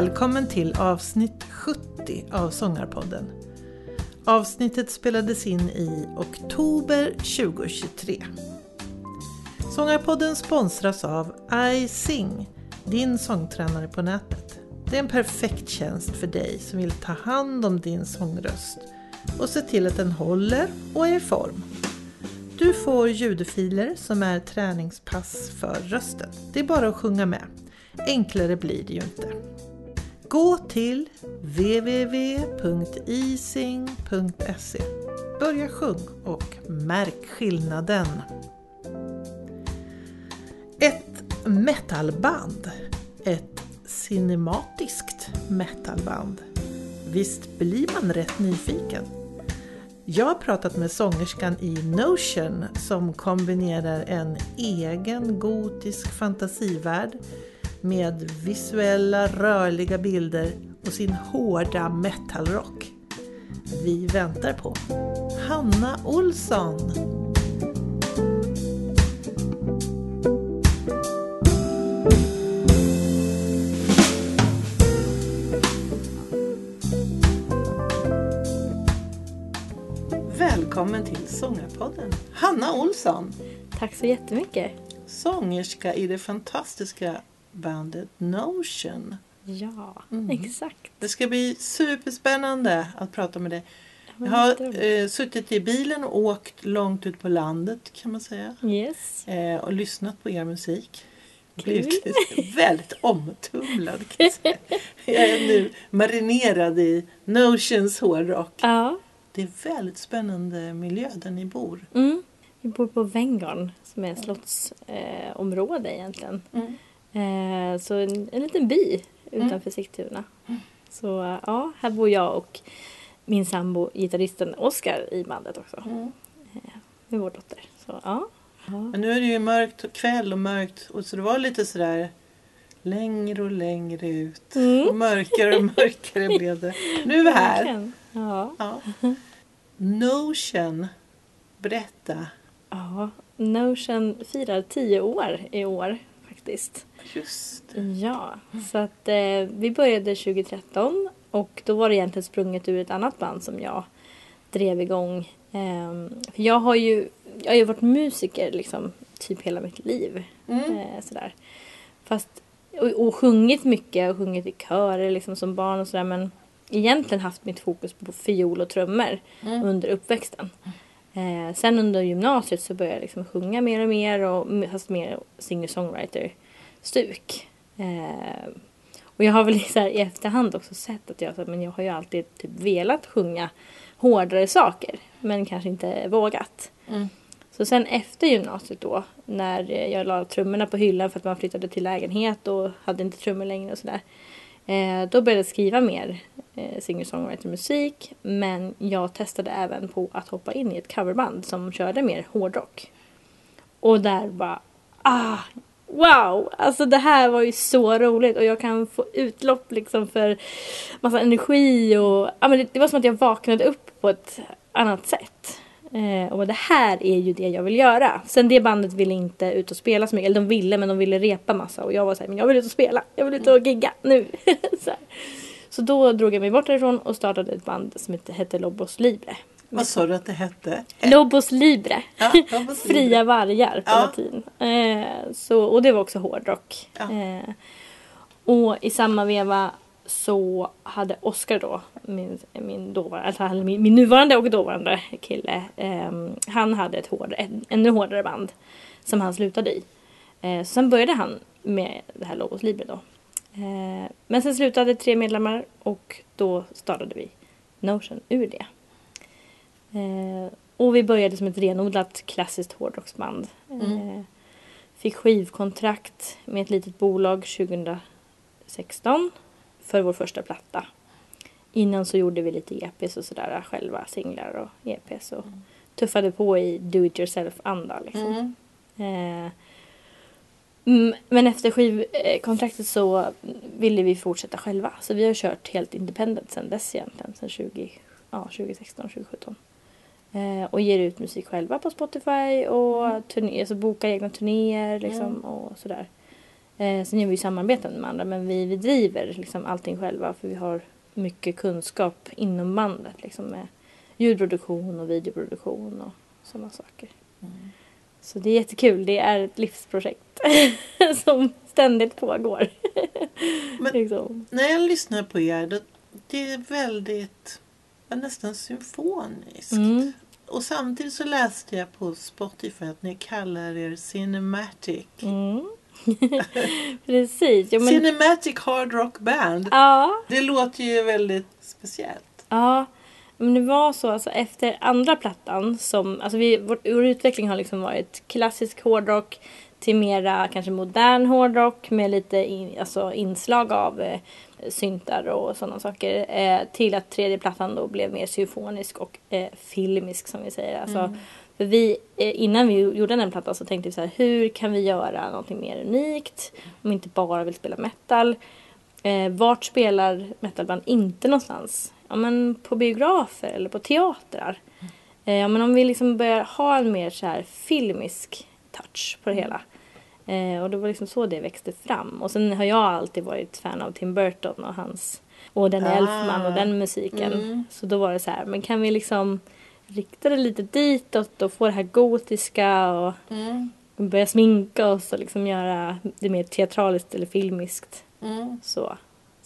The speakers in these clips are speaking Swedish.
Välkommen till avsnitt 70 av Sångarpodden. Avsnittet spelades in i oktober 2023. Sångarpodden sponsras av iSing, din sångtränare på nätet. Det är en perfekt tjänst för dig som vill ta hand om din sångröst och se till att den håller och är i form. Du får ljudfiler som är träningspass för rösten. Det är bara att sjunga med. Enklare blir det ju inte. Gå till www.ising.se Börja sjung och märk skillnaden. Ett metalband. Ett cinematiskt metalband. Visst blir man rätt nyfiken? Jag har pratat med sångerskan i Notion som kombinerar en egen gotisk fantasivärld med visuella rörliga bilder och sin hårda metalrock. Vi väntar på Hanna Olsson. Välkommen till Sångarpodden, Hanna Olsson. Tack så jättemycket. Sångerska i det fantastiska bandet Notion. Ja, Mm. exakt. Det ska bli superspännande att prata med dig. Ja, Jag har eh, suttit i bilen och åkt långt ut på landet kan man säga. Yes. Eh, och lyssnat på er musik. Blivit väldigt omtumlad kan jag säga. Jag är nu marinerad i Notions hårdrock. Ja. Det är väldigt spännande miljö där ni bor. Mm. Vi bor på Venngarn som är ett slottsområde eh, egentligen. Eh, så en, en liten by utanför Sigtuna. Så eh, ja, här bor jag och min sambo, gitarristen Oskar i bandet också. Mm. Med vår dotter. Så ja. Men nu är det ju mörkt och kväll och mörkt och så det var lite sådär längre och längre ut. Mm. Och mörkare och mörkare blev det. Nu är vi här. Ja. Ja. Notion. Berätta. ja. Notion firar tio år i år faktiskt. Just. Ja, så att eh, vi började 2013 och då var det egentligen sprunget ur ett annat band som jag drev igång. Ehm, för jag har ju jag har ju varit musiker liksom typ hela mitt liv. Mm. Eh, sådär. Fast, och, och sjungit mycket och sjungit i körer liksom som barn och sådär men egentligen haft mitt fokus på fiol och trummor Mm. under uppväxten. Eh, sen under gymnasiet så började jag liksom sjunga mer och mer och fast mer singer-songwriter-stuk. Eh, och jag har väl så här, i efterhand också sett att jag, så här, men jag har ju alltid typ velat sjunga hårdare saker men kanske inte vågat. Mm. Så sen efter gymnasiet då när jag la trummorna på hyllan för att man flyttade till lägenhet och hade inte trummor längre och sådär. Eh, då började jag skriva mer eh, singer-songwriter-musik men jag testade även på att hoppa in i ett coverband som körde mer hårdrock. Och där bara, ah, wow! Alltså det här var ju så roligt och jag kan få utlopp liksom för massa energi och ja, men det, det var som att jag vaknade upp på ett annat sätt. Eh, och det här är ju det jag vill göra. Sen det bandet ville inte ut och spela så mycket. Eller de ville men de ville repa massa. Och jag var såhär, men jag vill ut och spela. Jag vill ut och gigga nu. så, så då drog jag mig bort därifrån och startade ett band som hette Lobos Libre. Vad sa du att det hette? Lobos Libre. Ja, Lobos Libre. Fria vargar på Ja. latin. Eh, så, och det var också hårdrock. Ja. Eh, och i samma veva så hade Oscar då, min, min, dåvarande, alltså min, min nuvarande och dåvarande kille, ehm, han hade ett hård, en, ännu hårdare band som han slutade i. Eh, sen började han med det här Lobos Libre då. Eh, men sen slutade tre medlemmar och då startade vi Notion ur det. Eh, och vi började som ett renodlat klassiskt hårdrocksband. Eh, fick skivkontrakt med ett litet bolag 2016 för vår första platta. Innan så gjorde vi lite EPs och sådär själva, singlar och EPs och tuffade på i do it yourself-anda liksom. Mm. Eh, mm, men efter skivkontraktet så ville vi fortsätta själva. Så vi har kört helt independent sen dess egentligen. Sen 20, ja, 2016, 2017. Eh, och ger ut musik själva på Spotify och turné, alltså bokar egna turnéer liksom och sådär. Eh, sen gör vi ju samarbeten med andra men vi, vi driver liksom allting själva för vi har mycket kunskap inom bandet liksom med ljudproduktion och videoproduktion och sådana saker. Mm. Så det är jättekul. Det är ett livsprojekt som ständigt pågår. Men- liksom. När jag lyssnar på er, det, det är väldigt, ja, nästan symfoniskt. mm. Och samtidigt så läste jag på Spotify att ni kallar er Cinematic. Mm. Precis. Jo, men, Cinematic Hard Rock Band. ja, Det låter ju väldigt speciellt. ja. Men det var så alltså efter andra plattan som, alltså vi, vår, vår utveckling har liksom varit klassisk hårdrock till mera kanske modern hårdrock med lite in, alltså inslag av eh, syntar och sådana saker. Eh, till att tredje plattan då blev mer symfonisk och eh, filmisk som vi säger. Alltså, För vi, eh, innan vi gjorde den plattan så tänkte vi så här, hur kan vi göra någonting mer unikt? Om vi inte bara vill spela metal. Eh, vart spelar metalband inte någonstans? Ja men på biografer eller på teatrar. Eh, ja men om vi liksom börjar ha en mer så här filmisk touch på det hela. Eh, och det var liksom så det växte fram. Och sen har jag alltid varit fan av Tim Burton och hans och den Ah. Elfman och den musiken. Mm. Så då var det så här, men kan vi liksom rikta det lite ditåt och få det här gotiska och Mm. börja sminka oss och liksom göra det mer teatraliskt eller filmiskt. Mm. Så.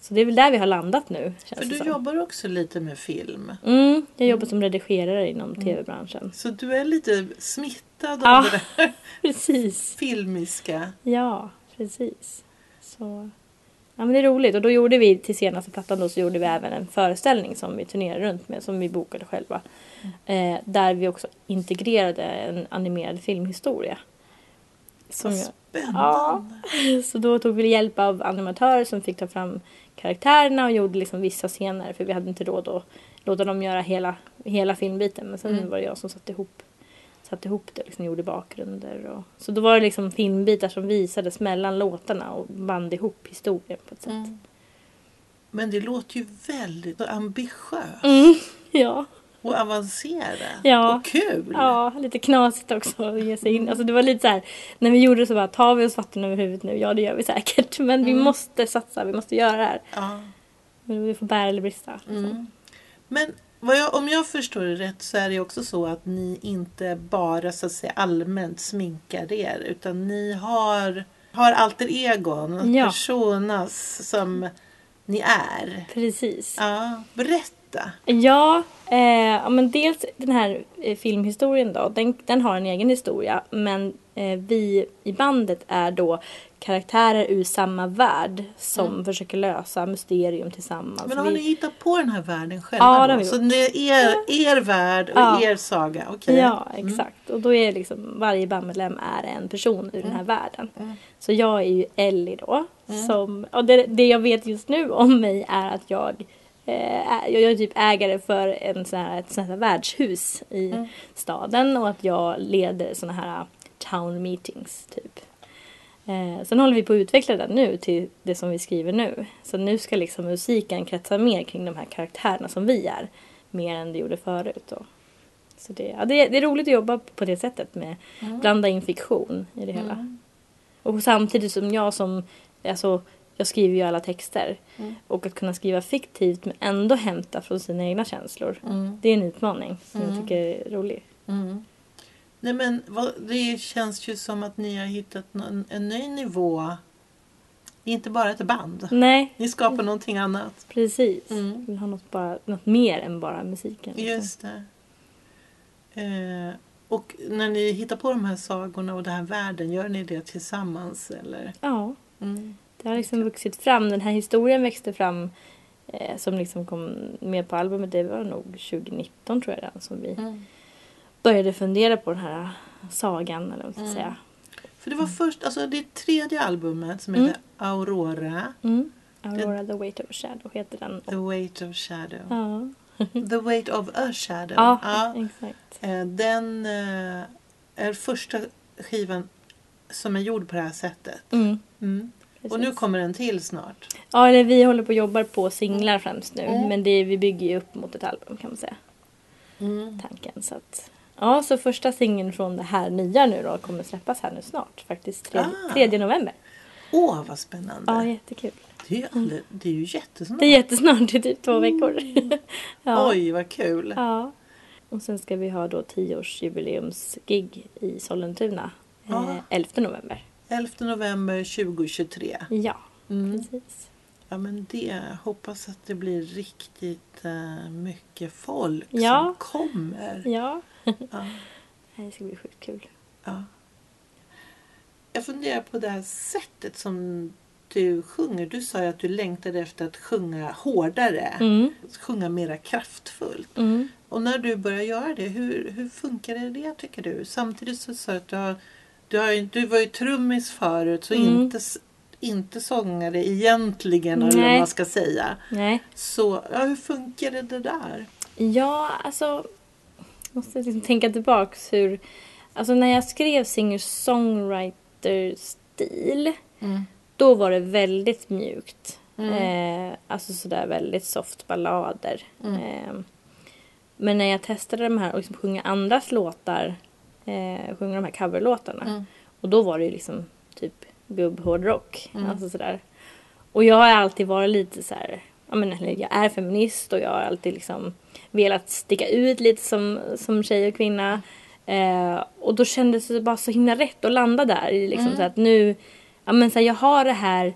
Så det är väl där vi har landat nu. För du som. jobbar också lite med film. Mm, jag jobbar som redigerare inom tv-branschen. Så du är lite smittad Ja. av det där Precis. filmiska. Ja, precis. Så. Ja men det är roligt och då gjorde vi till senaste plattan då så gjorde vi även en föreställning som vi turnerade runt med som vi bokade själva. Eh, där vi också integrerade en animerad filmhistoria. Som Vad jag, spännande. så då tog vi hjälp av animatörer som fick ta fram karaktärerna och gjorde liksom vissa scener för vi hade inte råd att låta dem göra hela, hela filmbiten. Men sen Mm. var det jag som satte ihop, satte ihop det, liksom gjorde bakgrunder. Och, så då var det liksom filmbitar som visades mellan låtarna och band ihop historien på ett sätt. Mm. Men det låter ju väldigt ambitiöst Mm. Ja. Och avancerat Ja. och kul. ja, lite knasigt också att ge sig in. Alltså det var lite så här, när vi gjorde det så bara, tar vi oss vatten över huvudet nu? Ja det gör vi säkert. Men vi Mm. måste satsa, vi måste göra det här. Ja. Men vi får bära eller brista. Mm. Men jag, om jag förstår det rätt så är det också så att ni inte bara så att säga allmänt sminkar er utan ni har, har alter egon, Ja. personas som ni är. Precis. Ja, berätta. Ja, eh, men dels den här eh, filmhistorien då, den, den har en egen historia. Men eh, vi i bandet är då karaktärer ur samma värld som försöker lösa mysterium tillsammans. Mm. Men har vi, ni hittat på den här världen själva Ja, det då? har vi Så det är er, er värld och Ja. er saga? Okej. Ja, exakt. Och då är liksom varje bandmedlem är en person ur den här världen. Mm. Så jag är ju Ellie då. Som, och det, det jag vet just nu om mig är att jag jag är typ ägare för en sån här, ett sånt här värdshus i Mm. staden och att jag leder såna här town meetings typ. Eh, sen håller vi på att utveckla den nu till det som vi skriver nu. Så nu ska liksom musiken kretsa mer kring de här karaktärerna som vi är. Mer än det gjorde förut. Då. Så det, ja, det, är, det är roligt att jobba på det sättet med blanda in fiktion i det hela. Mm. Och samtidigt som jag som, alltså jag skriver ju alla texter. Mm. Och att kunna skriva fiktivt men ändå hämta från sina egna känslor. Mm. Det är en utmaning som Mm. jag tycker är rolig. Mm. Nej men vad, det känns ju som att ni har hittat någon, en ny nivå. Det är inte bara ett band. Nej, Ni skapar någonting annat. precis. Mm. Jag vill ha något, bara, något mer än bara musiken. liksom. Just det. Eh, och när ni hittar på de här sagorna och den här världen, gör ni det tillsammans eller? Ja, Mm. Det har liksom vuxit fram. Den här historien växte fram eh, som liksom kom med på albumet. Det var nog 2019 tror jag den som vi Mm. började fundera på den här sagan eller vad man ska Mm. säga. För det var först, alltså det tredje albumet som Mm. heter Aurora, Mm. Aurora the weight of shadow heter den. The Weight of Shadow. Ja, The Weight of a Shadow. ja, Ja. exakt. Eh, Den eh, är första skivan som är gjord på det här sättet. Mm, Mm. Och precis. nu kommer en till snart. Ja, eller vi håller på och jobbar på singlar främst nu. Mm. Men det, vi bygger ju upp mot ett album kan man säga. Tanken. Så att, ja, så första singeln från det här nya nu då kommer släppas här nu snart. Faktiskt 3, Ah. 3 november. Åh, vad spännande. Ja, jättekul. Det är ju, aldrig, det är ju jättesnart. Det är jättesnart, det är typ två veckor. ja. Oj, vad kul. Ja. Och sen ska vi ha då tioårsjubileumsgig i Sollentuna. Ja. Eh, 11 november. 11 november 2023. Ja, Mm. precis. Ja, men det hoppas att det blir riktigt eh, mycket folk Ja. som kommer. Ja. Ja. Det ska bli sjukt kul. Ja. Jag funderar på det här sättet som du sjunger. Du sa ju att du längtade efter att sjunga hårdare. Mm. Sjunga mera kraftfullt. Mm. Och när du börjar göra det, hur, hur funkar det, det tycker du? Samtidigt så sa du att du, har, du, har, ju- du var ju trummis förut så Mm. inte, inte sångare egentligen eller vad man ska säga. Nej. Så ja, hur funkar det, där? Ja, alltså... Måste liksom tänka tillbaks hur... Alltså när jag skrev singer-songwriter-stil då var det väldigt mjukt. Eh, alltså sådär väldigt soft ballader. Eh, men när jag testade de här och liksom sjunga andras låtar, eh, sjunga de här coverlåtarna. Och då var det ju liksom typ gubbhårdrock. Alltså sådär. Och jag har alltid varit lite så här, ja men eller jag är feminist och jag har alltid liksom velat sticka ut lite som, som tjej och kvinna. Eh, och då kändes det bara så himla rätt att landa där. i Liksom, så att nu, ja men så här, jag har det här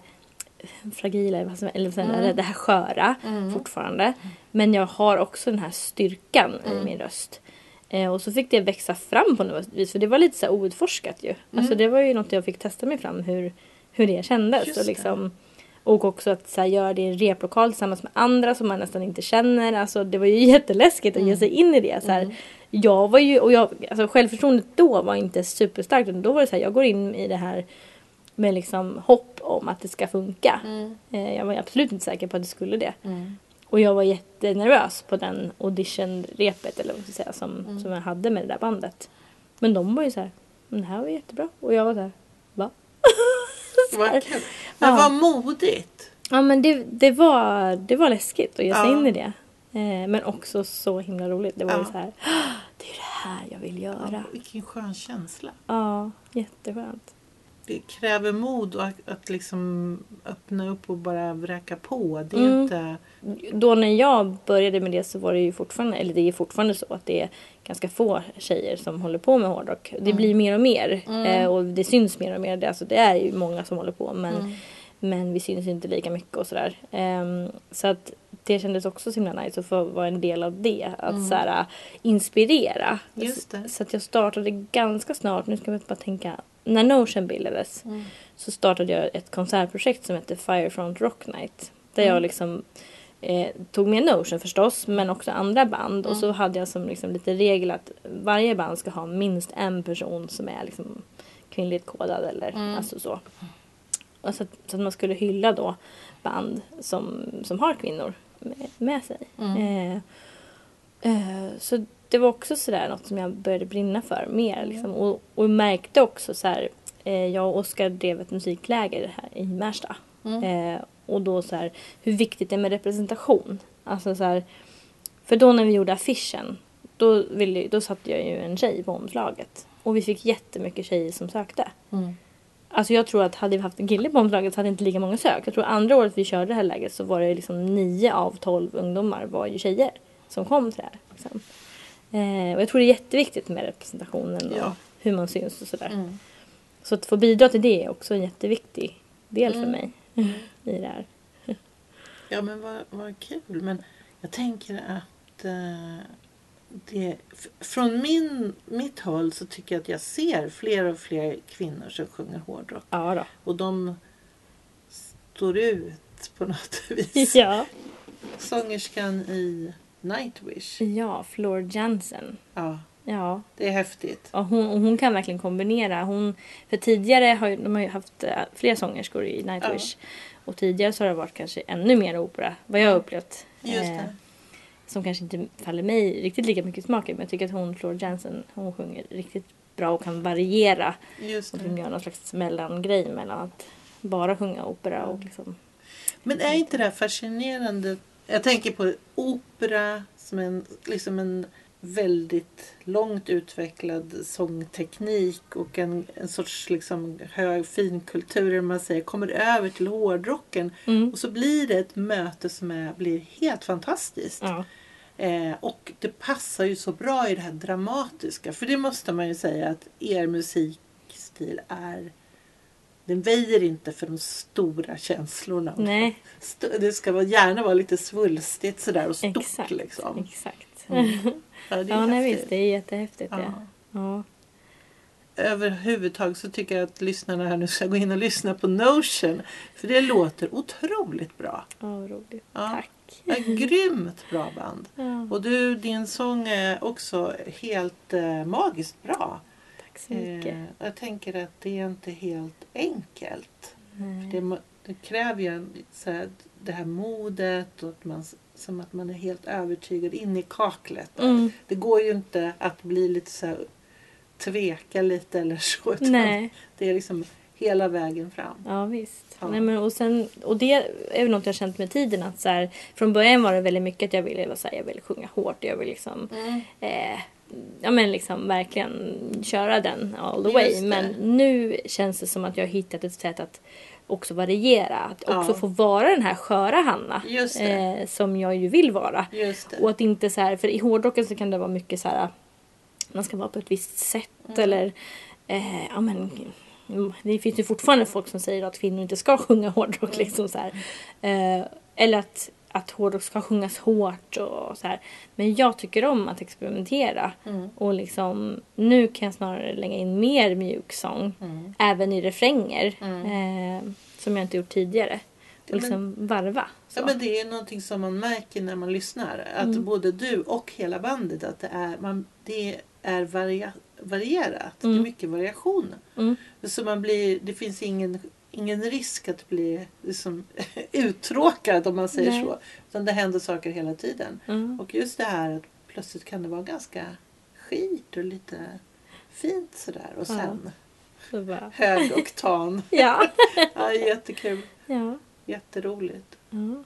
fragila, eller så här, det här sköra fortfarande. Men jag har också den här styrkan i min röst. Eh, och så fick det växa fram på något vis. För det var lite så outforskat ju. Alltså det var ju något jag fick testa mig fram hur, hur det kändes. Just och, liksom, och också att så här, göra det i en replokal tillsammans med andra som man nästan inte känner. Alltså det var ju jätteläskigt att ge sig in i det. Så här, Jag var ju, och jag, alltså självförtroendet då var inte superstarkt. Då var det så här, jag går in i det här med liksom hopp om att det ska funka. Eh, jag var absolut inte säker på att det skulle det. Och jag var jättenervös på den auditionrepet eller vad man ska säga som, som jag hade med det där bandet. Men de var ju så här, men det här var jättebra. Och jag var så här, va? Vad kul. Men Ja. vad modigt. Ja men det, det, var, det var läskigt att ge sig Ja. in i det. Eh, men också så himla roligt. Det var ju Ja. så här, det är det här jag vill göra. Ja, vilken skön känsla. Ja, jätteskönt. Det kräver mod och att, att liksom öppna upp och bara vräka på. Det är Mm. inte... Då när jag började med det så var det ju fortfarande, eller det är fortfarande så att det är ganska få tjejer som håller på med hårdrock. Det blir mer och mer eh, och det syns mer och mer. Det, alltså, det är ju många som håller på men, men vi syns inte lika mycket och sådär. Ehm, så att det kändes också så himla nice att få vara en del av det. Att så här, inspirera. Just det. Så att jag startade ganska snart, nu ska vi bara tänka, när Notion bildades så startade jag ett konsertprojekt som hette Firefront Rock Night. Där jag liksom eh, tog med Notion förstås, men också andra band. Och så hade jag som liksom lite regel att varje band ska ha minst en person som är liksom kvinnligt kodad eller alltså så. Så, att, så att man skulle hylla då band som, som har kvinnor med, med sig. Eh, Eh, så det var också sådär något som jag började brinna för mer. Liksom. Och, och märkte också så här, eh, jag och Oskar drev ett musikläger här i Märsta. Eh, och då så här, hur viktigt det är med representation. Alltså så här, för då när vi gjorde affischen, då, ville, då satte jag ju en tjej på omslaget. Och vi fick jättemycket tjejer som sökte. Alltså jag tror att hade vi haft en kille på omslaget så hade inte lika många sökt. Jag tror andra året vi körde det här läget så var det liksom nio av tolv ungdomar var ju tjejer som kom till det här. Liksom. Eh, och jag tror det är jätteviktigt med representationen och Ja. hur man syns och sådär. Mm. Så att få bidra till det är också en jätteviktig del för mig i det här. Ja men vad, vad kul. Men jag tänker att eh, det, från min, mitt håll så tycker jag att jag ser fler och fler kvinnor som sjunger hårdrock. Ja då. Och de står ut på något vis. Ja. Sångerskan i Nightwish. ja, Floor Jansen. Ja, Ja, det är häftigt. och hon, och hon kan verkligen kombinera. Hon, för tidigare har de har ju haft eh, fler sångerskor i Nightwish. Och tidigare så har det varit kanske ännu mer opera, vad jag har upplevt. Just Eh, som kanske inte faller mig riktigt lika mycket i smaken. Men jag tycker att hon, Floor Jansen, hon sjunger riktigt bra och kan variera. Just Och det. de gör någon slags mellangrej mellan att bara sjunga opera och liksom... Men är inte det här fascinerande? Jag tänker på opera som en, liksom en väldigt långt utvecklad sångteknik och en, en sorts liksom hög finkultur, man säger, kommer över till hårdrocken. Mm. Och så blir det ett möte som är, blir helt fantastiskt. Ja. Eh, och det passar ju så bra i det här dramatiska. För det måste man ju säga att er musikstil är... Den väjer inte för de stora känslorna. Nej, Det ska vara, gärna vara lite svulstigt sådär och stort exakt. liksom. exakt. Mm. Ja, det är Ja, nej visst. Det är jättehäftigt. Ja. Ja. Ja. Överhuvudtaget så tycker jag att lyssnarna här nu ska gå in och lyssna på Notion. För det låter otroligt bra. Ja, roligt. Ja. Tack. Ett grymt bra band. Ja, Och du, din sång är också helt eh, magiskt bra. Tack så mycket. Eh, jag tänker att det är inte helt enkelt. Det, det kräver ju så här, det här modet och att man, som att man är helt övertygad in i kaklet. Mm. Det går ju inte att bli lite så här, tveka lite eller så. Nej. Det är liksom hela vägen fram. Ja visst. Ja. Nej, men, och, sen, och det är väl något jag känt med tiden. Att så här, från början var det väldigt mycket att jag ville, så här, jag ville sjunga hårt. Jag ville liksom, eh, ja, men liksom verkligen köra den all the way. Men nu känns det som att jag har hittat ett sätt att också variera. Att Ja. också få vara den här sköra Hanna. Eh, som jag ju vill vara. Och att inte så här, för i hårdrocken så kan det vara mycket så här man ska vara på ett visst sätt Mm. eller eh, ja men mm, det finns ju fortfarande folk som säger att kvinnor inte ska sjunga hårdrock Mm. liksom så här. Eh, eller att, att hårdrock ska sjungas hårt och så här. Men jag tycker om att experimentera Mm. och liksom nu kan jag snarare lägga in mer mjuk sång Mm. även i refränger Mm. eh, som jag inte gjort tidigare. Och men- liksom varva. Så. Ja, men det är någonting som man märker när man lyssnar. Att Mm. både du och hela bandet att det är, man, det är varia, varierat. Det är Mm. mycket variation. Mm. Så man blir, det finns ingen, ingen risk att bli liksom, uttråkad om man säger Nej. så. Utan det händer saker hela tiden. Mm. Och just det här att plötsligt kan det vara ganska skit och lite fint sådär. Och sen Så bara, hög oktan. ja. Ja, jättekul. ja. Jätteroligt. ja.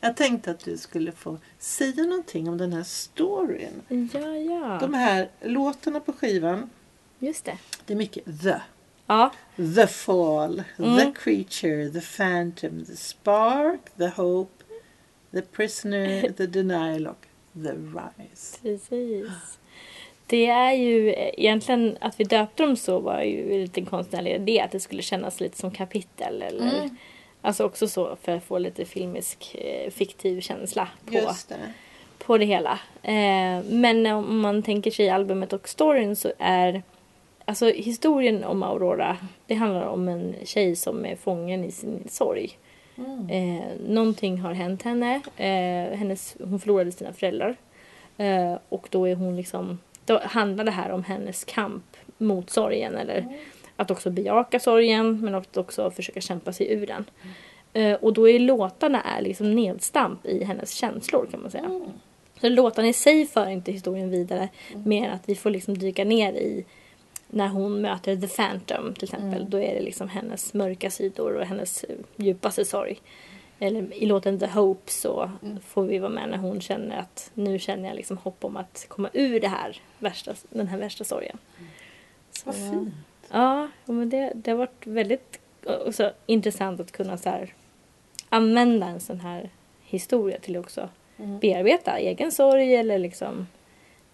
Jag tänkte att du skulle få säga någonting om den här storyn. Ja, ja. De här låtarna på skivan, Just det. det är mycket the. Ja. The Fall, Mm. The Creature, The Phantom, The Spark, The Hope, The Prisoner, The Denial och The Rise. Precis. Det är ju egentligen att vi döpte dem så var ju en liten konstnärlig idé att det skulle kännas lite som kapitel eller Mm. alltså också så för att få lite filmisk eh, fiktiv känsla på, Just det. på det hela. Eh, men om man tänker sig albumet och storyn så är alltså historien om Aurora det handlar om en tjej som är fången i sin sorg. Mm. Eh, någonting har hänt henne. Eh, hennes, hon förlorade sina föräldrar. Eh, och då är hon liksom... Då handlar det här om hennes kamp mot sorgen. Eller att också bejaka sorgen men att också försöka kämpa sig ur den. Eh, och då är låtarna är liksom nedstamp i hennes känslor kan man säga. Mm. Så låtarna i sig för inte historien vidare. Mer att vi får liksom dyka ner i när hon möter The Phantom till exempel. Mm. Då är det liksom hennes mörka sidor och hennes eh, djupaste sorg. Eller i låten The Hope så Mm. får vi vara med när hon känner att nu känner jag liksom hopp om att komma ur det här värsta, den här värsta sorgen. Så, Vad fint. Ja, men det, det har varit väldigt eh, så intressant att kunna så här, använda en sån här historia till också Mm. bearbeta egen sorg eller liksom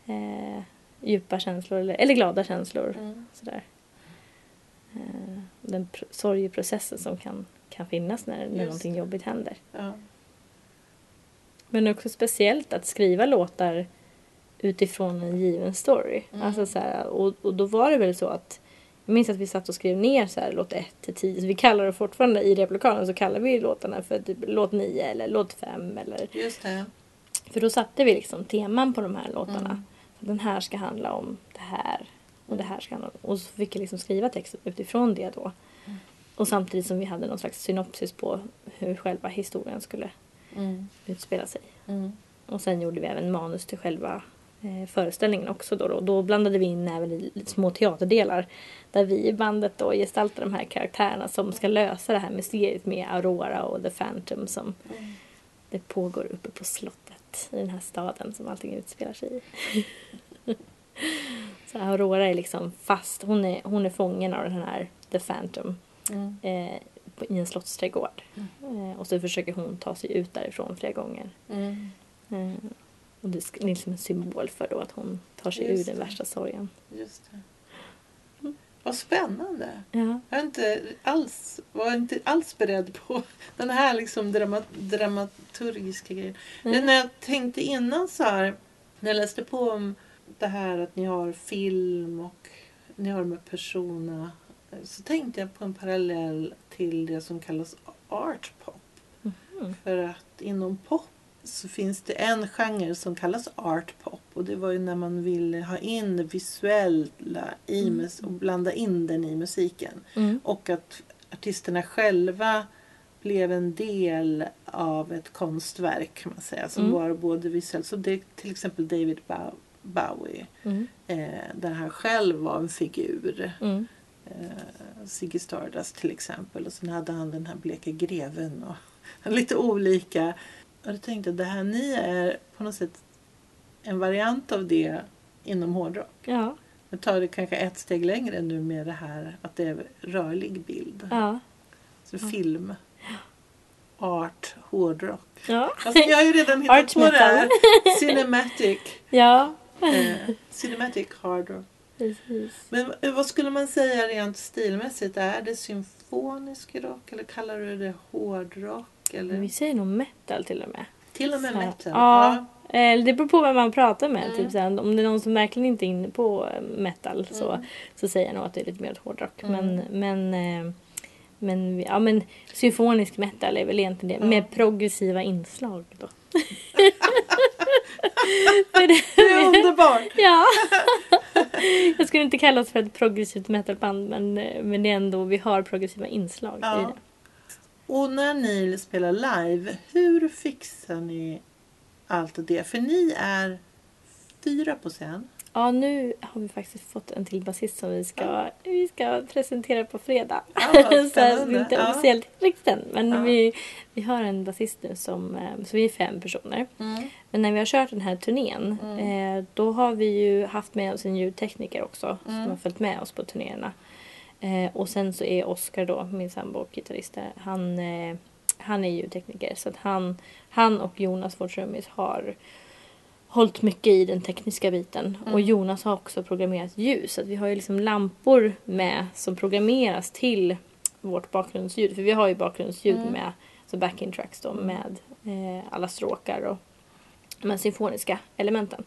eh, djupa känslor eller, eller glada känslor. Mm. Sådär. Eh, den pr- sorgeprocessen som kan, kan finnas när, när någonting jobbigt händer. Ja. Men också speciellt att skriva låtar utifrån en given story. Mm. Alltså så här, och, och då var det väl så att jag minns att vi satt och skrev ner så här, låt 1 till 10. Så vi kallar det fortfarande i replokalen så kallar vi låtarna för typ låt 9 eller låt 5 eller Just det. För då satte vi liksom teman på de här låtarna. Mm. Den här ska handla om det här. Och det här ska handla om... Och så fick jag liksom skriva texten utifrån det då. Mm. Och samtidigt som vi hade någon slags synopsis på hur själva historien skulle Mm. utspela sig. Mm. Och sen gjorde vi även manus till själva eh, föreställningen också då, då. Då blandade vi in även i små teaterdelar. Där vi i bandet då gestaltar de här karaktärerna som ska lösa det här mysteriet med Aurora och The Phantom som Mm. det pågår uppe på slottet. Natt i den här staden som allting utspelar sig i. så Aurora är liksom fast, hon är, hon är fången av den här The Phantom Mm. eh, i en slottsträdgård. Eh, och så försöker hon ta sig ut därifrån flera gånger. Mm. Eh, och det är liksom en symbol för då att hon tar sig Just ur den det. värsta sorgen. Just det. Vad spännande. Ja. Jag är inte alls, var inte alls beredd på den här liksom drama, dramaturgiska grejen. Mm. När jag tänkte innan så här, när jag läste på om det här att ni har film och ni har med persona. Så tänkte jag på en parallell till det som kallas art pop. Mhm. För att inom pop så finns det en genre som kallas art pop. Och det var ju när man ville ha in det visuella i mus- och blanda in den i musiken. Mm. Och att artisterna själva blev en del av ett konstverk kan man säga. Som Mm. var både visuellt. Så det till exempel David Bow- Bowie. Mm. Eh, där han själv var en figur. Mm. Eh, Ziggy Stardust till exempel. Och sen hade han den här bleka greven. Och lite olika. Och jag tänkte det här ni är på något sätt en variant av det inom hårdrock. Ja. Nu tar det kanske ett steg längre nu med det här att det är rörlig bild. Ja. Så film, art, hårdrock. Ja. Alltså jag har ju redan hittat Art på det här. Cinematic. Ja. Eh, cinematic hard rock. Precis. Men eh, vad skulle man säga rent stilmässigt? Är det symfonisk rock eller kallar du det hårdrock? Eller? Men vi säger nog metal till och med. Till och med Så metal? Ja. Eh, Det beror på vem man pratar med. Mm. Typ såhär, om det är någon som verkligen inte är inne på eh, metal så, Mm. så säger jag nog att det är lite mer åt hårdrock. Mm. Men, men, eh, men, ja, men symfonisk metal är väl egentligen det. Ja. Med progressiva inslag då. Det, Det är underbart! ja. Jag skulle inte kalla oss för ett progressivt metalband men, men det är ändå, vi har progressiva inslag i Ja. det. Och när ni spelar live, hur fixar ni allt det? För ni är fyra på scen. Ja, nu har vi faktiskt fått en till basist som vi ska, vi ska presentera på fredag. Ja, så det är inte Ja. officiellt riktigt än. Men Ja. vi, vi har en basist nu som, eh, så vi är fem personer. Men när vi har kört den här turnén Mm. eh, då har vi ju haft med oss en ljudtekniker också Mm. som har följt med oss på turnéerna. Eh, och sen så är Oskar då, min sambo och gitarrist, där, han, eh, han är ljudtekniker. Så att han, han och Jonas, vår trummis, har hållit mycket i den tekniska biten. Mm. Och Jonas har också programmerat ljus. Så att vi har ju liksom lampor med som programmeras till vårt bakgrundsljud. För vi har ju bakgrundsljud Mm. med så backing tracks då med eh, alla stråkar och de symfoniska elementen.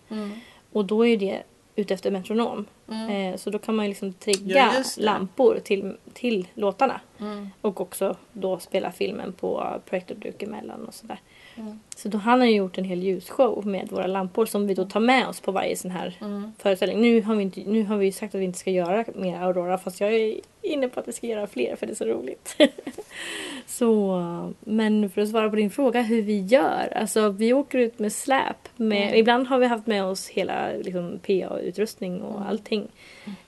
Och då är ju utefter metronom. Eh, så då kan man ju liksom trigga Ja, lampor till, till låtarna. Mm. Och också då spela filmen på projektorduk emellan och sådär. Mm. Så då han har ju gjort en hel ljusshow med våra lampor som vi då tar med oss på varje sån här föreställning. Nu har, vi inte, nu har vi sagt att vi inte ska göra mer Aurora fast jag är inne på att vi ska göra fler för det är så roligt. så, men för att svara på din fråga hur vi gör. Alltså vi åker ut med släp. Med, Mm. Ibland har vi haft med oss hela liksom, PA-utrustning och Mm. allting.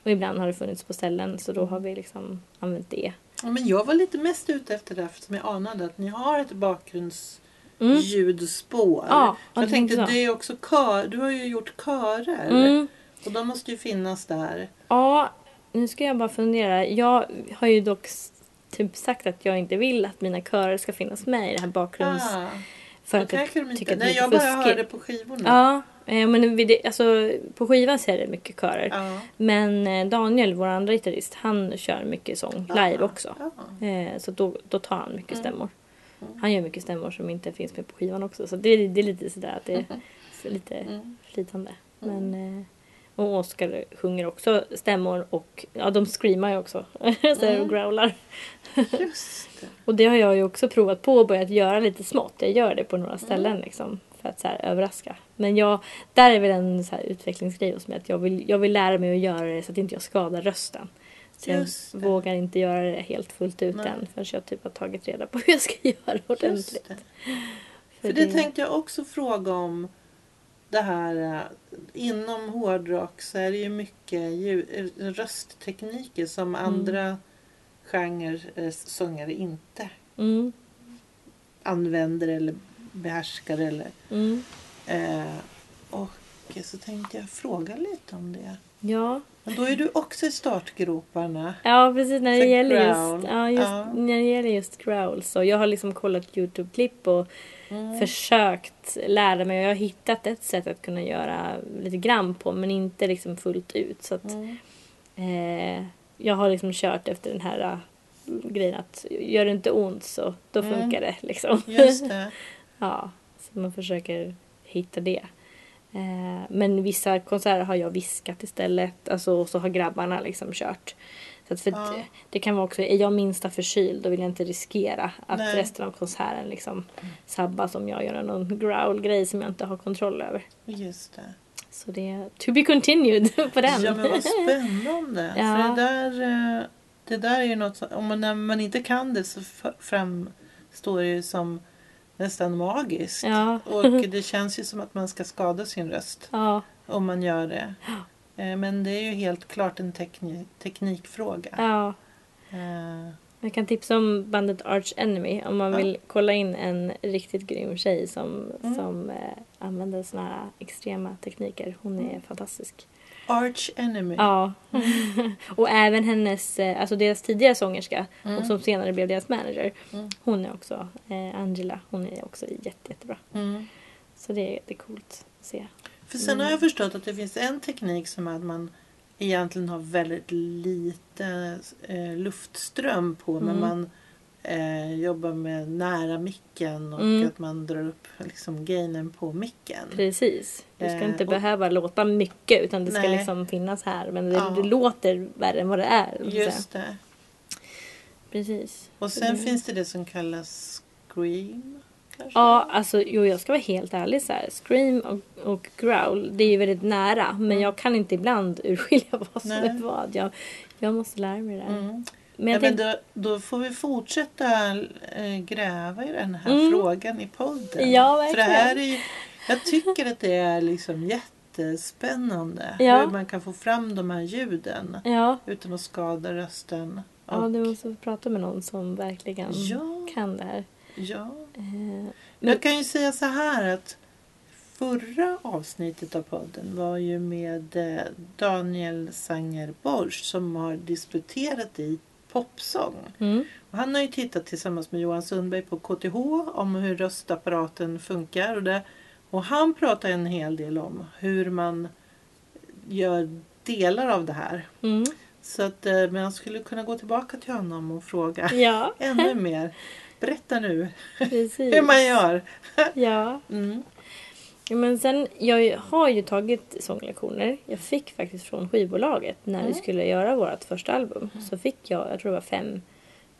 Och ibland har det funnits på ställen så då har vi liksom använt det. Ja, men jag var lite mest ute efter det eftersom jag anade att ni har ett Mm. bakgrundsljudspår. Ja, jag det tänkte, det är också kör, du har ju gjort körer. Mm. Och de måste ju finnas där. Ja, nu ska jag bara fundera. Jag har ju dock typ sagt att jag inte vill att mina körer ska finnas med i det här bakgrunds... Ah, för att jag tycker inte... att det Nej, är jag lite bara fuskigt. hörde på skivorna. Ja, eh, men det, alltså, på skivan så är det mycket körer. Ja. Men eh, Daniel, vår andra gitarrist, han kör mycket sång live Ah, också. Ja. Eh, Så då, då tar han mycket Mm. stämmor. Mm. Han gör mycket stämmor som inte finns med på skivan också. Så det, det är lite sådär att det är lite Mm. flytande. Men, eh, och Oskar sjunger också stämmor och ja, de screamar ju också. så Mm. och growlar. Just det. Och det har jag ju också provat på och börjat göra lite smått. Jag gör det på några ställen Mm. liksom. För att så här, överraska. Men jag, där är väl en så här, utvecklingsgrej hos mig. Att jag vill, jag vill lära mig att göra det så att inte jag skadar rösten. Jag det. vågar inte göra det helt fullt ut Nej. än. Förrän jag typ har tagit reda på hur jag ska göra ordentligt. Det. För det tänkte jag också fråga om. Det här eh, inom hårdrock så är det ju mycket ljud, eh, rösttekniker som Mm. andra genrer eh, sångare inte Mm, använder eller behärskar. Eller. mm. Eh, och så tänkte jag fråga lite om det. Ja. Men då är du också i startgroparna. Ja, precis. När det, För gäller growl. just, ja, just, Ja. när det gäller just growl så jag har liksom kollat Youtube-klipp och Mm. försökt lära mig och jag har hittat ett sätt att kunna göra lite grann på men inte liksom fullt ut. Så att, Mm. eh, jag har liksom kört efter den här eh, grejen att gör det inte ont så då Mm. funkar det liksom. Just det. ja, så man försöker hitta det. Eh, men vissa konserter har jag viskat istället. Alltså, och så har grabbarna liksom kört. Så för Ja. det, kan vara också, är jag minsta förkyld då vill jag inte riskera att Nej. resten av konserten liksom sabbas om jag gör någon growl-grej som jag inte har kontroll över. Just det. Så det är to be continued på den. Ja men vad spännande. Ja. För det där, eh, det där är ju något som, om man, när man inte kan det så framstår det ju som nästan magiskt. Ja. Och det känns ju som att man ska skada sin röst ja, om man gör det. Eh, Men det är ju helt klart en tekni- teknikfråga. ja. Eh, Jag kan tipsa om bandet Arch Enemy om man Ja. vill kolla in en riktigt grym tjej som, Mm. som eh, använder såna här extrema tekniker. Hon är fantastisk. Arch Enemy. Ja. och även hennes, eh, alltså deras tidigare sångerska Mm. och som senare blev deras manager. Mm. Hon är också, eh, Angela, hon är också jätte, jättebra. Mm. Så det, är- det är coolt att se. För sen har jag förstått att det finns en teknik som är att man egentligen har väldigt lite eh, luftström på men Mm. man eh, jobbar med nära micken och Mm. att man drar upp liksom gainen på micken. Precis. Du ska Eh, inte och- behöva låta mycket utan det ska Nej. liksom finnas här. Men det, Ja. det låter värre än vad det är. Just det. Precis. Och sen det- finns det det som kallas scream. Kanske? Ja, alltså jo, jag ska vara helt ärlig så här. Scream och, och growl, det är ju väldigt nära. Men jag kan inte ibland urskilja vad som Nej. är vad. Jag, jag måste lära mig det där. Mm. Men Ja, jag men då, då får vi fortsätta eh, gräva i den här Mm. frågan i podden. Ja, För det här är jag tycker att det är liksom jättespännande. Ja. Hur man kan få fram de här ljuden ja, utan att skada rösten. ja, Och- du måste prata med någon som verkligen Ja. kan det här. ja. Eh, Jag kan ju säga så här att förra avsnittet av podden var ju med eh, Daniel Sanger Borsch som har disputerat i popsång. mm, Och han har ju tittat tillsammans med Johan Sundberg på KTH om hur röstapparaten funkar. Och, det, och han pratar en hel del om hur man gör delar av det här. mm, Så att, eh, men jag skulle kunna gå tillbaka till honom och fråga ja, ännu mer. Berätta nu hur man gör. Ja. Mm. Ja, men sen, jag har ju tagit sånglektioner. Jag fick faktiskt från skivbolaget när vi Mm. skulle göra vårt första album. Så fick jag, jag tror det var fem,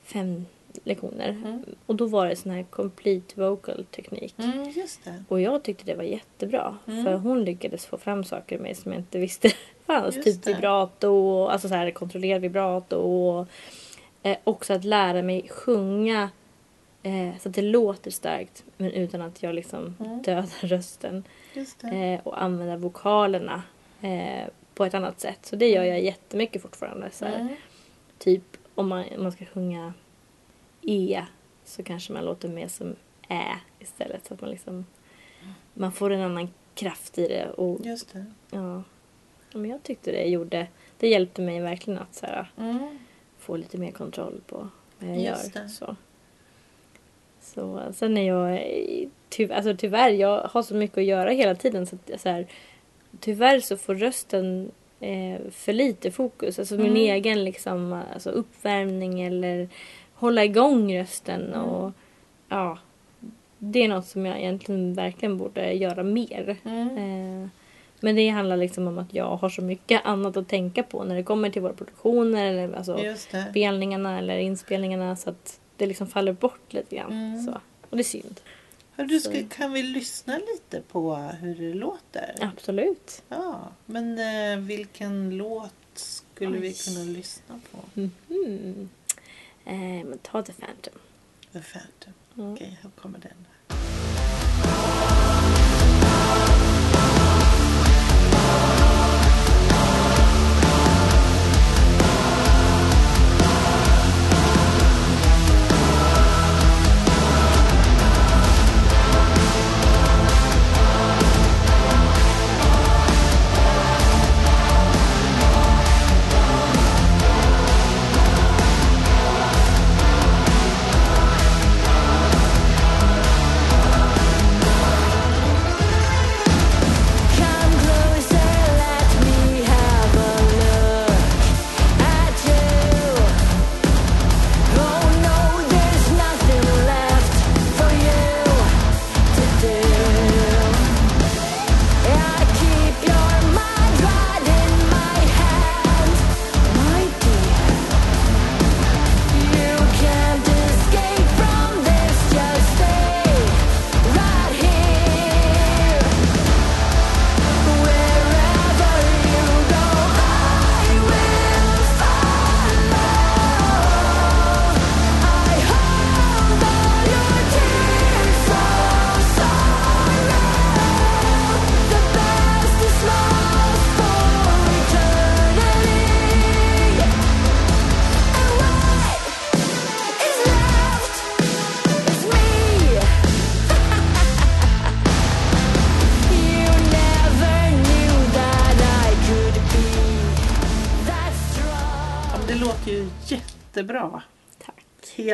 fem lektioner. Mm. Och då var det sån här complete vocal teknik. Mm. Och jag tyckte det var jättebra. Mm. För hon lyckades få fram saker med mig som jag inte visste fanns. Just Typ det. vibrato, och, alltså så här kontrollerad vibrato. Och, eh, också att lära mig sjunga eh, så att det låter starkt men utan att jag liksom Mm. dödar rösten. Eh, och använda vokalerna eh, på ett annat sätt. Så det gör jag jättemycket fortfarande. Så här, Mm. Typ om man, om man ska sjunga E så kanske man låter mer som Ä istället. Så att man liksom man får en annan kraft i det. Och, Just det. ja, Ja, men jag tyckte det gjorde, det hjälpte mig verkligen att så här, Mm. få lite mer kontroll på vad jag Just gör. det. Så. Så, sen är jag, ty, alltså tyvärr, jag har så mycket att göra hela tiden så, att, så här, tyvärr så får rösten eh, för lite fokus. Alltså min Mm. egen liksom, alltså uppvärmning eller hålla igång rösten Mm. och ja, det är något som jag egentligen verkligen borde göra mer. Mm. Eh, men det handlar liksom om att jag har så mycket annat att tänka på när det kommer till våra produktioner eller alltså spelningarna eller inspelningarna så att det liksom faller bort lite grann. Mm. Så. Och det är synd. Du, ska, kan vi lyssna lite på hur det låter? Absolut. Ja, men eh, vilken låt skulle vi Oj. kunna lyssna på? Mhm. Eh, men ta The Phantom. The Phantom. Mm. Okej, här kommer den.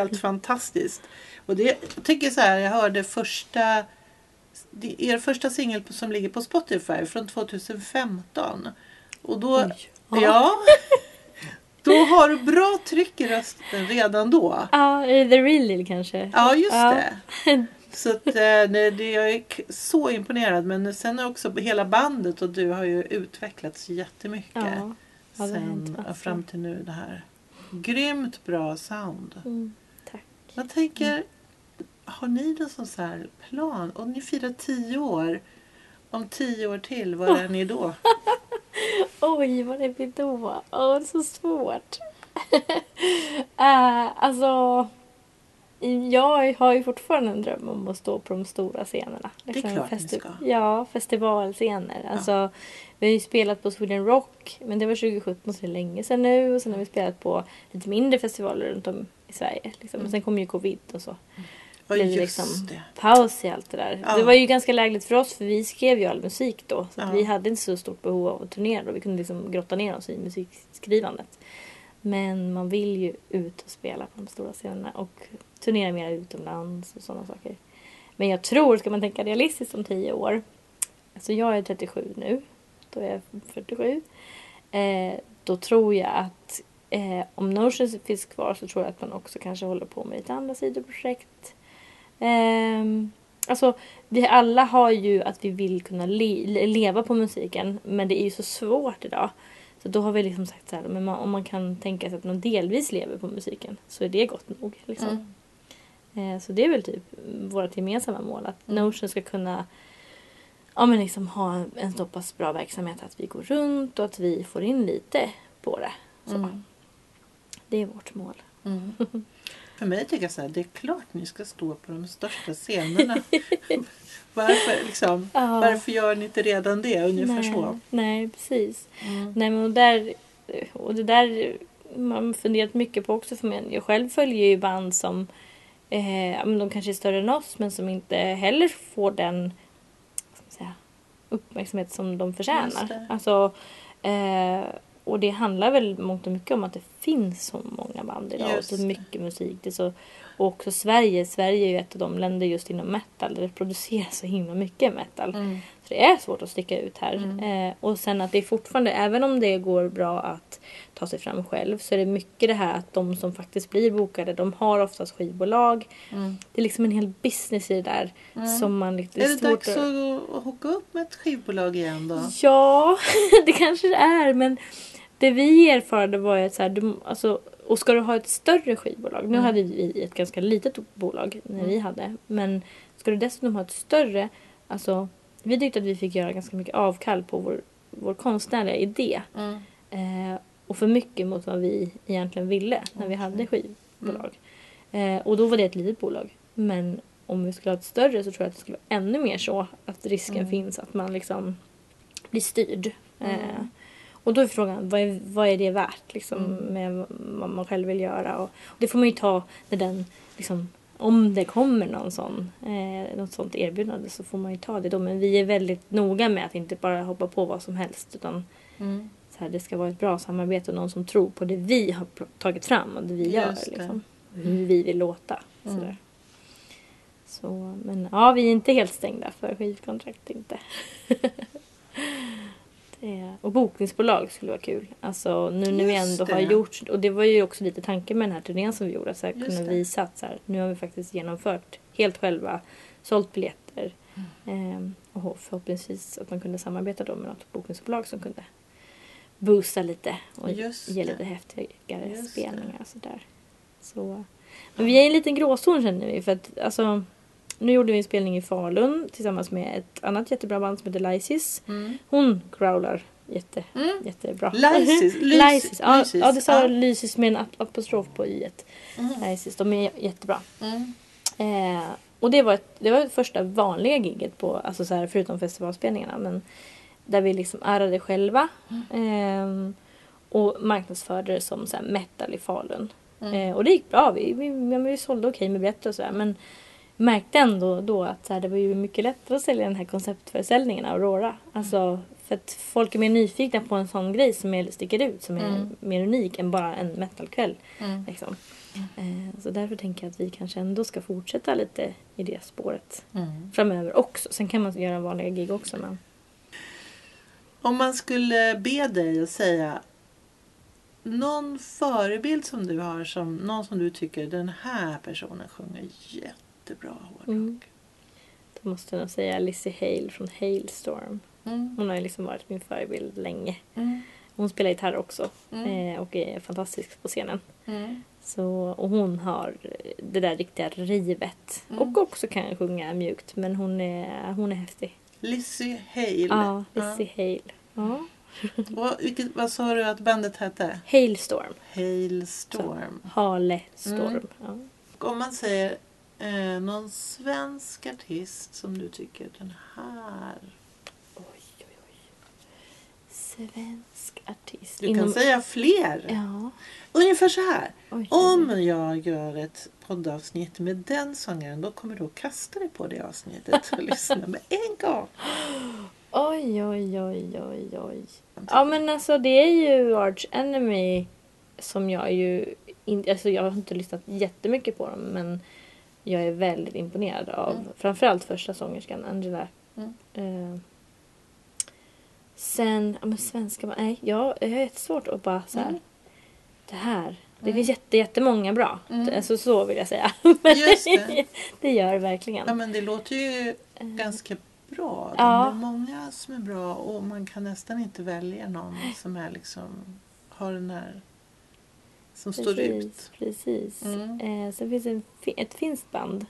Helt fantastiskt. Och det jag tycker så här, jag hörde första det er första singel som ligger på Spotify från 2015. Och då, Oj. ja, då har du bra tryck i rösten redan då. Ja, eh, The Real Deal kanske. Ja, just Ja. det. Så att, eh, det, det, jag är så imponerad. Men sen är också hela bandet och du har ju utvecklats jättemycket. Ja, ja, det sen fram till nu det här. Grymt bra sound. Mm. Jag tänker, har ni någon sån så här plan? Om ni firar tio år, om tio år till, var är ni då? Oj, vad är vi då? Åh, det är så svårt. uh, alltså, jag har ju fortfarande en dröm om att stå på de stora scenerna. Liksom klart ni ska. Ja, festivalscener. Alltså, vi har ju spelat på Sweden Rock, men det var 2017 så det är länge sedan nu. Och sen har vi spelat på lite mindre festivaler runt om i Sverige. Liksom. Och sen kom ju covid och så. Ja, blev liksom det. paus i allt det där. Ja. Det var ju ganska lägligt för oss för vi skrev ju all musik då. Så Ja. vi hade inte så stort behov av att turnera då. Vi kunde liksom grotta ner oss i musikskrivandet. Men man vill ju ut och spela på de stora scenerna och turnera mer utomlands och sådana saker. Men jag tror, ska man tänka realistiskt om tio år. Alltså jag är 37 nu. Då är jag 47. Eh, då tror jag att eh, om Notions finns kvar så tror jag att man också kanske håller på med lite andra sidoprojekt. Ehm, alltså, vi alla har ju att vi vill kunna le- leva på musiken men det är ju så svårt idag. Så då har vi liksom sagt så här, men man, om man kan tänka sig att man delvis lever på musiken så är det gott nog. Liksom. Mm. Eh, så det är väl typ vårt gemensamma mål att Notion ska kunna ja, men liksom ha en, en så pass bra verksamhet att vi går runt och att vi får in lite på det. Så. Mm. Det är vårt mål. Mm. För mig tycker jag så här, det är klart ni ska stå på de största scenerna. varför, liksom, Ja. varför gör ni inte redan det? Ungefär nej, så. Nej, precis. Mm. Nej, men och där, och det där man funderat mycket på också för mig. Jag själv följer ju band som eh, ja, men de kanske är större än oss men som inte heller får den säga, uppmärksamhet som de förtjänar. Alltså, eh, och det handlar väl mångt och mycket om att det finns så många band idag och så det. mycket musik. Det är så, och också Sverige. Sverige är ju ett av de länder just inom metal där det produceras så himla mycket metal. Mm. Så det är svårt att sticka ut här. Mm. Eh, och sen att det är fortfarande, även om det går bra att ta sig fram själv, så är det mycket det här att de som faktiskt blir bokade, de har oftast skivbolag. Mm. Det är liksom en hel business i det där. Mm. Som man, det Är det svårt dags att, att hooka upp med ett skivbolag igen då? Ja, det kanske det är. Men det vi erfarade var ju att så här, du, alltså, och ska du ha ett större skivbolag. Nu Mm. hade vi ett ganska litet bolag när vi hade. Men ska du dessutom ha ett större. Alltså, vi tyckte att vi fick göra ganska mycket avkall på vår, vår konstnärliga idé. Mm. Eh, och för mycket mot vad vi egentligen ville när vi hade skivbolag. Eh, och då var det ett litet bolag. Men om vi skulle ha ett större så tror jag att det skulle vara ännu mer så att risken Mm. finns att man liksom blir styrd. Mm. Eh, och då är frågan, vad är, vad är det värt liksom, Mm. med vad man själv vill göra? Och, och det får man ju ta när den, liksom, om det kommer någon sån, eh, något sånt erbjudande så får man ju ta det då. Men vi är väldigt noga med att inte bara hoppa på vad som helst utan Mm. så här, det ska vara ett bra samarbete och någon som tror på det vi har tagit fram och det vi gör. Just det. Liksom. Hur vi vill låta. Mm. Så, men ja, vi är inte helt stängda för skivkontrakt inte. det, och bokningsbolag skulle vara kul. Alltså nu när vi ändå har det. gjort, och det var ju också lite tanken med den här turnén som vi gjorde, så här, Just kunna det. visa att så här, nu har vi faktiskt genomfört helt själva, sålt biljetter. Mm. Ehm, och förhoppningsvis att man kunde samarbeta då med något bokningsbolag som kunde boosta lite och Just ge det. lite häftigare Just spelningar och sådär. Så. Men vi är i en liten gråzon känner vi för att alltså nu gjorde vi en spelning i Falun tillsammans med ett annat jättebra band som heter Lysis. Mm. Hon growlar jätte, Mm. jättebra. Lysis, Lys- Lysis. Ja, Lysis, ja, det sa ja. Lysis med en ap- apostrof på i. Mm. Lysis, de är jättebra. Mm. Eh, och det var, ett, det var första vanliga giget på, alltså så här, förutom festivalspelningarna. Men där vi liksom ärade själva. ehm, och marknadsförde det som så här, metal i Falun. Mm. Eh, och det gick bra. Vi, vi, vi, sålde okej med biljetter och sådär. Men märkte ändå då att så här, det var ju mycket lättare att sälja den här konceptföreställningen Aurora. Alltså För att folk är mer nyfikna på en sån grej som är, sticker ut, som är Mm. mer unik än bara en metalkväll. Mm. Liksom. Eh, så därför tänker jag att vi kanske ändå ska fortsätta lite i det spåret Mm. framöver också. Sen kan man göra vanliga gig också. Men... Om man skulle be dig att säga någon förebild som du har, som, någon som du tycker den här personen sjunger jättebra hårdrock. Mm. Då måste jag nog säga Lizzie Hale från Hailstorm. Mm. Hon har ju liksom varit min förebild länge. Mm. Hon spelar gitarr också Mm. eh, och är fantastisk på scenen. Mm. Så, och hon har det där riktiga rivet. Mm. Och också kan sjunga mjukt men hon är, hon är häftig. Lizzie Hale. Ja, Lizzie Hale. Ja. Och vilket, vad sa du att bandet hette? Hailstorm. Hailstorm. Halestorm. Mm. Ja. Om man säger eh, någon svensk artist som du tycker den här. Oj, oj, oj. Svensk artist. Du kan säga fler. Ja. Ungefär så här. Oj. Om jag gör ett poddavsnitt med den sångaren då kommer du att kasta dig på det avsnittet och lyssna med en gång. Oj, oj, oj, oj, oj. Ja, men alltså det är ju Arch Enemy som jag ju... In, alltså jag har inte lyssnat jättemycket på dem, men jag är väldigt imponerad av Mm. framförallt första sångerskan, Angela. Mm. Eh, sen, ja men svenska, nej, jag, jag har jättesvårt att bara så här, Mm. det här. Det Mm. finns jätte, jättemånga bra. Mm. Alltså så vill jag säga. Men Just det. det gör det verkligen. Ja, men det låter ju Eh, ganska bra. Ja. Det är många som är bra och man kan nästan inte välja någon som är liksom har den här som står ut. Precis. Mm. Eh, sen finns det ett finskt band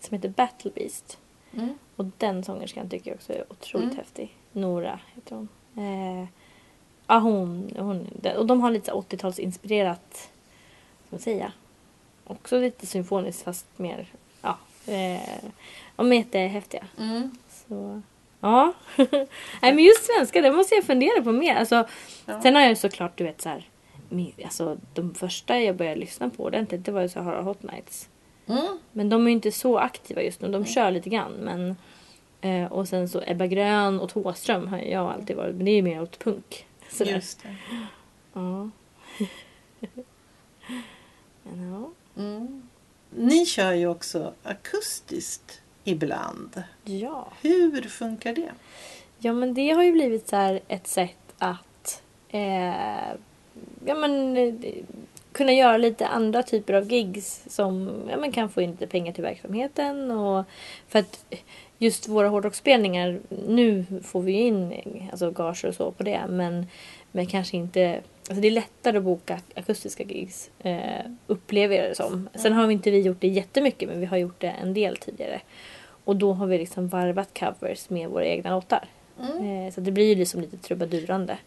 som heter Battle Beast. Mm. Och den sångerskan tycker jag också är otroligt Mm. häftig. Nora heter hon. Eh, ja, hon, hon och de har lite så här 80-talsinspirerat, ska man säga. Också lite symfoniskt fast mer, ja. Eh, de är jättehäftiga. Mm. Så, ja. Nej men just svenska, det måste jag fundera på mer. Alltså, Ja. Sen har jag såklart, du vet så här, alltså, de första jag började lyssna på ordentligt, det var ju Sahara Hot Nights. Mm. Men de är ju inte så aktiva just nu, de kör lite grann. Men, eh, och sen så Ebba Grön och Thåström har jag alltid varit, men det är ju mer åt punk. Sådär. Just det. Ja. ja. Mm. Ni kör ju också akustiskt ibland. ja. Hur funkar det? Ja men det har ju blivit så ett sätt att eh, ja, men, eh, kunna göra lite andra typer av gigs som ja, men kan få in lite pengar till verksamheten. Och för att just våra hårdrocksspelningar, nu får vi in alltså, gager och så på det men, men kanske inte Alltså det är lättare att boka akustiska gigs, eh, upplever jag det som. Sen har vi inte vi gjort det jättemycket, men vi har gjort det en del tidigare. Och då har vi liksom varvat covers med våra egna låtar. Mm. Eh, så det blir ju liksom lite trubadurande.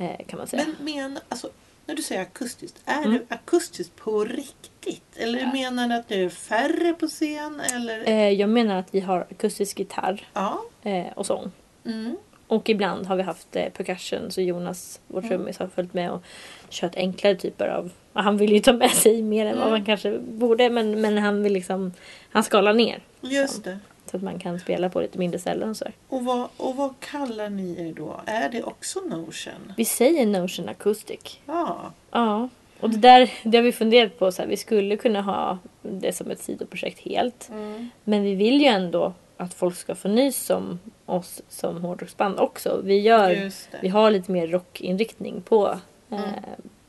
Eh, kan man säga. Men men, alltså, när du säger akustiskt, är Mm. det akustiskt på riktigt? Eller menar du att det är färre på scen? Eller? eh, jag menar att vi har akustisk gitarr Ja. eh, och sång. Mm. Och ibland har vi haft percussion så Jonas, vår Mm. trummis, har följt med och kört enklare typer av... Han vill ju ta med sig mer än vad Mm. man kanske borde men, men han vill liksom... Han skalar ner Just det. Så att man kan spela på lite mindre ställen och så. Och vad, och vad kallar ni er då? Är det också Notion? Vi säger Notion Acoustic. Ja. Ja. Och det där det har vi funderat på. Så här, vi skulle kunna ha det som ett sidoprojekt helt. Mm. Men vi vill ju ändå att folk ska få nys om oss som hårdrocksband också. Vi, gör, vi har lite mer rockinriktning på, eh, Mm.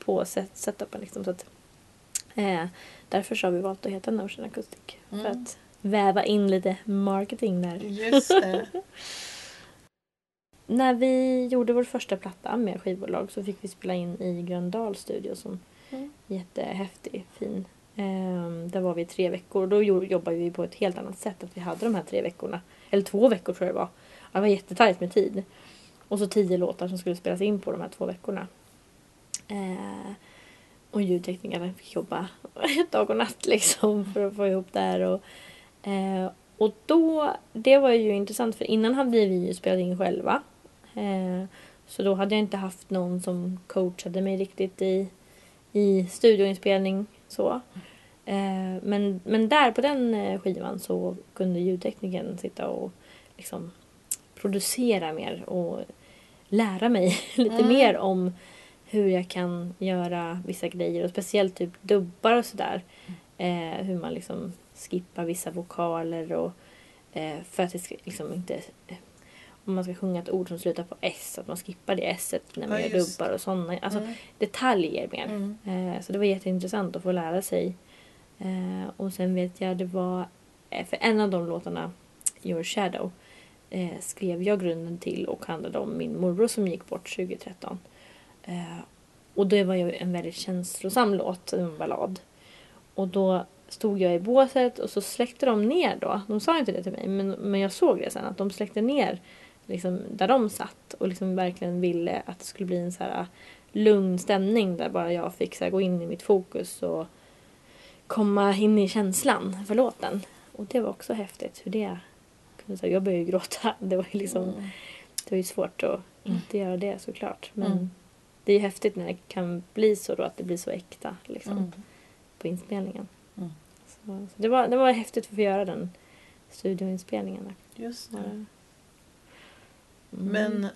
på set, setupen. Liksom, så att, eh, därför så har vi valt att heta Notion Acoustic. För Mm. att väva in lite marketing där. Just det. När vi gjorde vår första platta med skivbolag så fick vi spela in i Gröndal studio som Mm. jättehäftig, fin. Ehm, där var vi i tre veckor och då jo- jobbade vi på ett helt annat sätt. Att vi hade de här tre veckorna. Eller två veckor tror jag det var. Ja, Det var jättetajt med tid. Och så tio låtar som skulle spelas in på de här två veckorna. Eh, och ljudteknikerna fick jobba dag och natt liksom för att få ihop det här. Och, eh, och då, det var ju intressant för innan hade vi ju spelat in själva. Eh, så då hade jag inte haft någon som coachade mig riktigt i, i studioinspelning. Så. Eh, men, men där på den eh, skivan så kunde ljudteknikern sitta och liksom producera mer och lära mig lite Mm. mer om hur jag kan göra vissa grejer och speciellt typ dubbar och sådär. Eh, hur man liksom skippar vissa vokaler och eh, för att det ska liksom inte eh, om man ska sjunga ett ord som slutar på S, att man skippar det S när man Ja, gör dubbar och sådana. Alltså Mm. detaljer mer. Mm. Eh, så det var jätteintressant att få lära sig. Eh, och sen vet jag det var eh, för en av de låtarna, Your Shadow, eh, skrev jag grunden till och handlade om min morbror som gick bort 2013. Eh, och det var ju en väldigt känslosam låt, en ballad. Och då stod jag i båset och så släckte de ner då. De sa inte det till mig men, men jag såg det sen att de släckte ner liksom, där de satt och liksom verkligen ville att det skulle bli en så här lugn stämning där bara jag fick så här, gå in i mitt fokus och komma in i känslan för låten. Och det var också häftigt hur det kunde så här, Jag började ju gråta. Det var ju liksom Mm. det var ju svårt att inte göra det såklart. Men Mm. det är ju häftigt när det kan bli så då att det blir så äkta liksom, Mm. på inspelningen. Så, det, var, det var häftigt att få göra den studioinspelningen. där. Just det. Mm. Men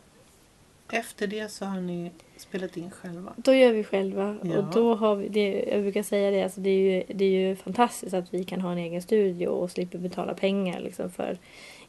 efter det så har ni spelat in själva? Då gör vi själva. Ja. Och då har vi, det, jag brukar säga det, alltså det, är ju, det är ju fantastiskt att vi kan ha en egen studio och slipper betala pengar liksom, för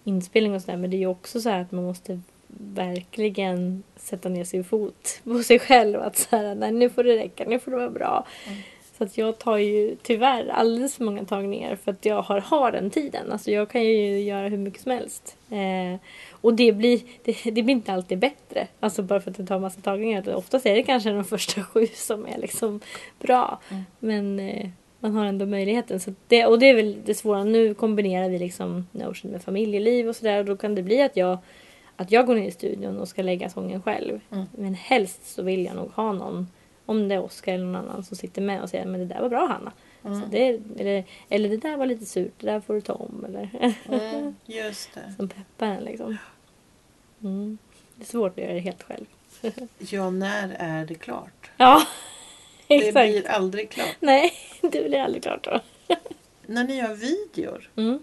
inspelning och sådär. Men det är ju också så här att man måste verkligen sätta ner sin fot på sig själv. Att så här, nej nu får det räcka, nu får det vara bra. Mm. Så att jag tar ju tyvärr alldeles för många tagningar för att jag har, har den tiden. Alltså jag kan ju göra hur mycket som helst. Eh, och det blir, det, det blir inte alltid bättre. Alltså bara för att det tar massa tagningar. Oftast är det kanske de första sju som är liksom bra. Mm. Men eh, man har ändå möjligheten. Så det, och det är väl det svåra. Nu kombinerar vi liksom Notion med familjeliv och sådär. Och då kan det bli att jag, att jag går ner i studion och ska lägga sången själv. Mm. Men helst så vill jag nog ha någon, om det är Oskar eller någon annan som sitter med och säger men det där var bra Hanna. Mm. Så det, eller, eller det där var lite surt, det där får du ta om. Eller, Mm. Just det. som peppar en liksom. Mm. Det är svårt att göra det helt själv. Ja, när är det klart? Ja, Det exakt. blir aldrig klart. Nej, det blir aldrig klart då. När ni gör videor, Mm.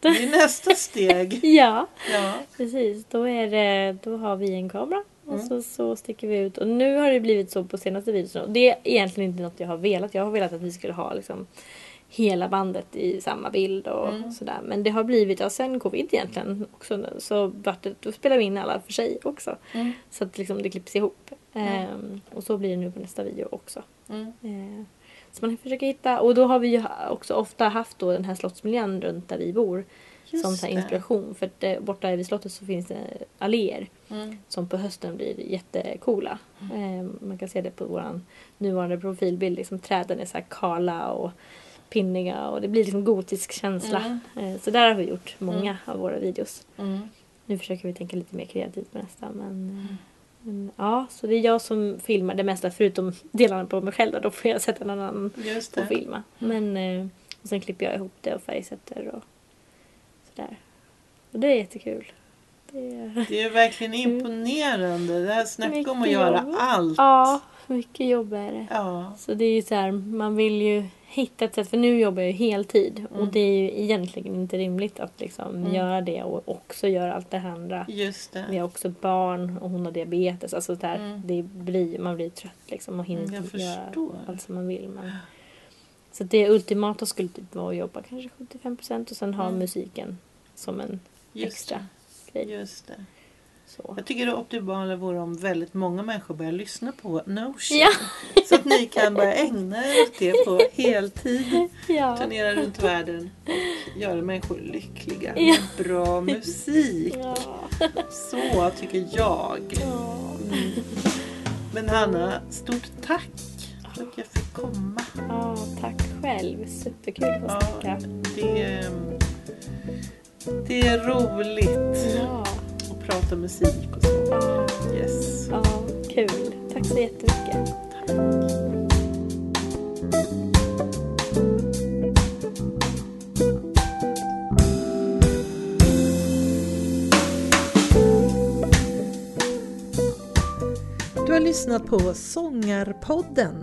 det är nästa steg. Ja, Ja. precis. Då, är det, då har vi en kamera och Mm. så, så sticker vi ut. Och nu har det blivit så på senaste videon. Och det är egentligen inte något jag har velat. Jag har velat att vi skulle ha liksom hela bandet i samma bild och Mm. sådär. Men det har blivit, ja sen covid egentligen också, så vart det, då spelar vi in alla för sig också. Mm. Så att liksom det klipps ihop. Mm. Ehm, och så blir det nu på nästa video också. Mm. Ehm, så man försöker hitta, och då har vi ju också ofta haft då den här slottsmiljön runt där vi bor Just som så här det. inspiration. För att det, borta vid slottet så finns det alléer Mm. som på hösten blir jättecoola. Ehm, man kan se det på vår nuvarande profilbild. Liksom, träden är så här kala och pinniga och det blir liksom gotisk känsla. Ehm, så där har vi gjort många av våra videos. Mm. Nu försöker vi tänka lite mer kreativt på nästa. Men, eh, men ja, så det är jag som filmar det mesta förutom delarna på mig själv. Då, då får jag sätta någon annan och filma. Men eh, och sen klipper jag ihop det och färgsätter och sådär. Och det är jättekul. Det är... Det är verkligen imponerande. Det här snacka om att göra jobb. allt. Ja, mycket jobb är det. Ja. Så det är ju så här, man vill ju hitta ett sätt, för nu jobbar jag ju heltid och Mm. det är ju egentligen inte rimligt att liksom Mm. göra det och också göra allt det andra. Just Vi det. har också barn och hon har diabetes. Alltså där, Mm. det blir, man blir trött liksom och hinner Mm, jag inte göra allt som man vill. Men, så det ultimata skulle typ vara att jobba kanske 75% och sen ha Mm. musiken som en Just extra det. grej. Just det. Så. Jag tycker det optimala vore om väldigt många människor börjar lyssna på Notion. Ja. Så att ni kan börja ägna er åt det på heltid. Ja. Turnera runt världen och göra människor lyckliga Ja. med bra musik. Ja. Så tycker jag. Ja. Mm. Men Hanna, stort tack för att jag fick komma. ja, tack själv. Superkul att Ja, snacka. det, är- det är roligt Ja. att prata musik och så. Ja. Yes. ja, kul. Tack så jättemycket. Du har lyssnat på Sångarpodden.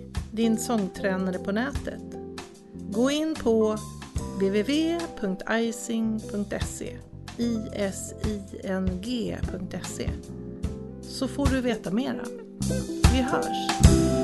din sångtränare på nätet. Gå in på www.icing.se ising.se så får du veta mera. Vi hörs!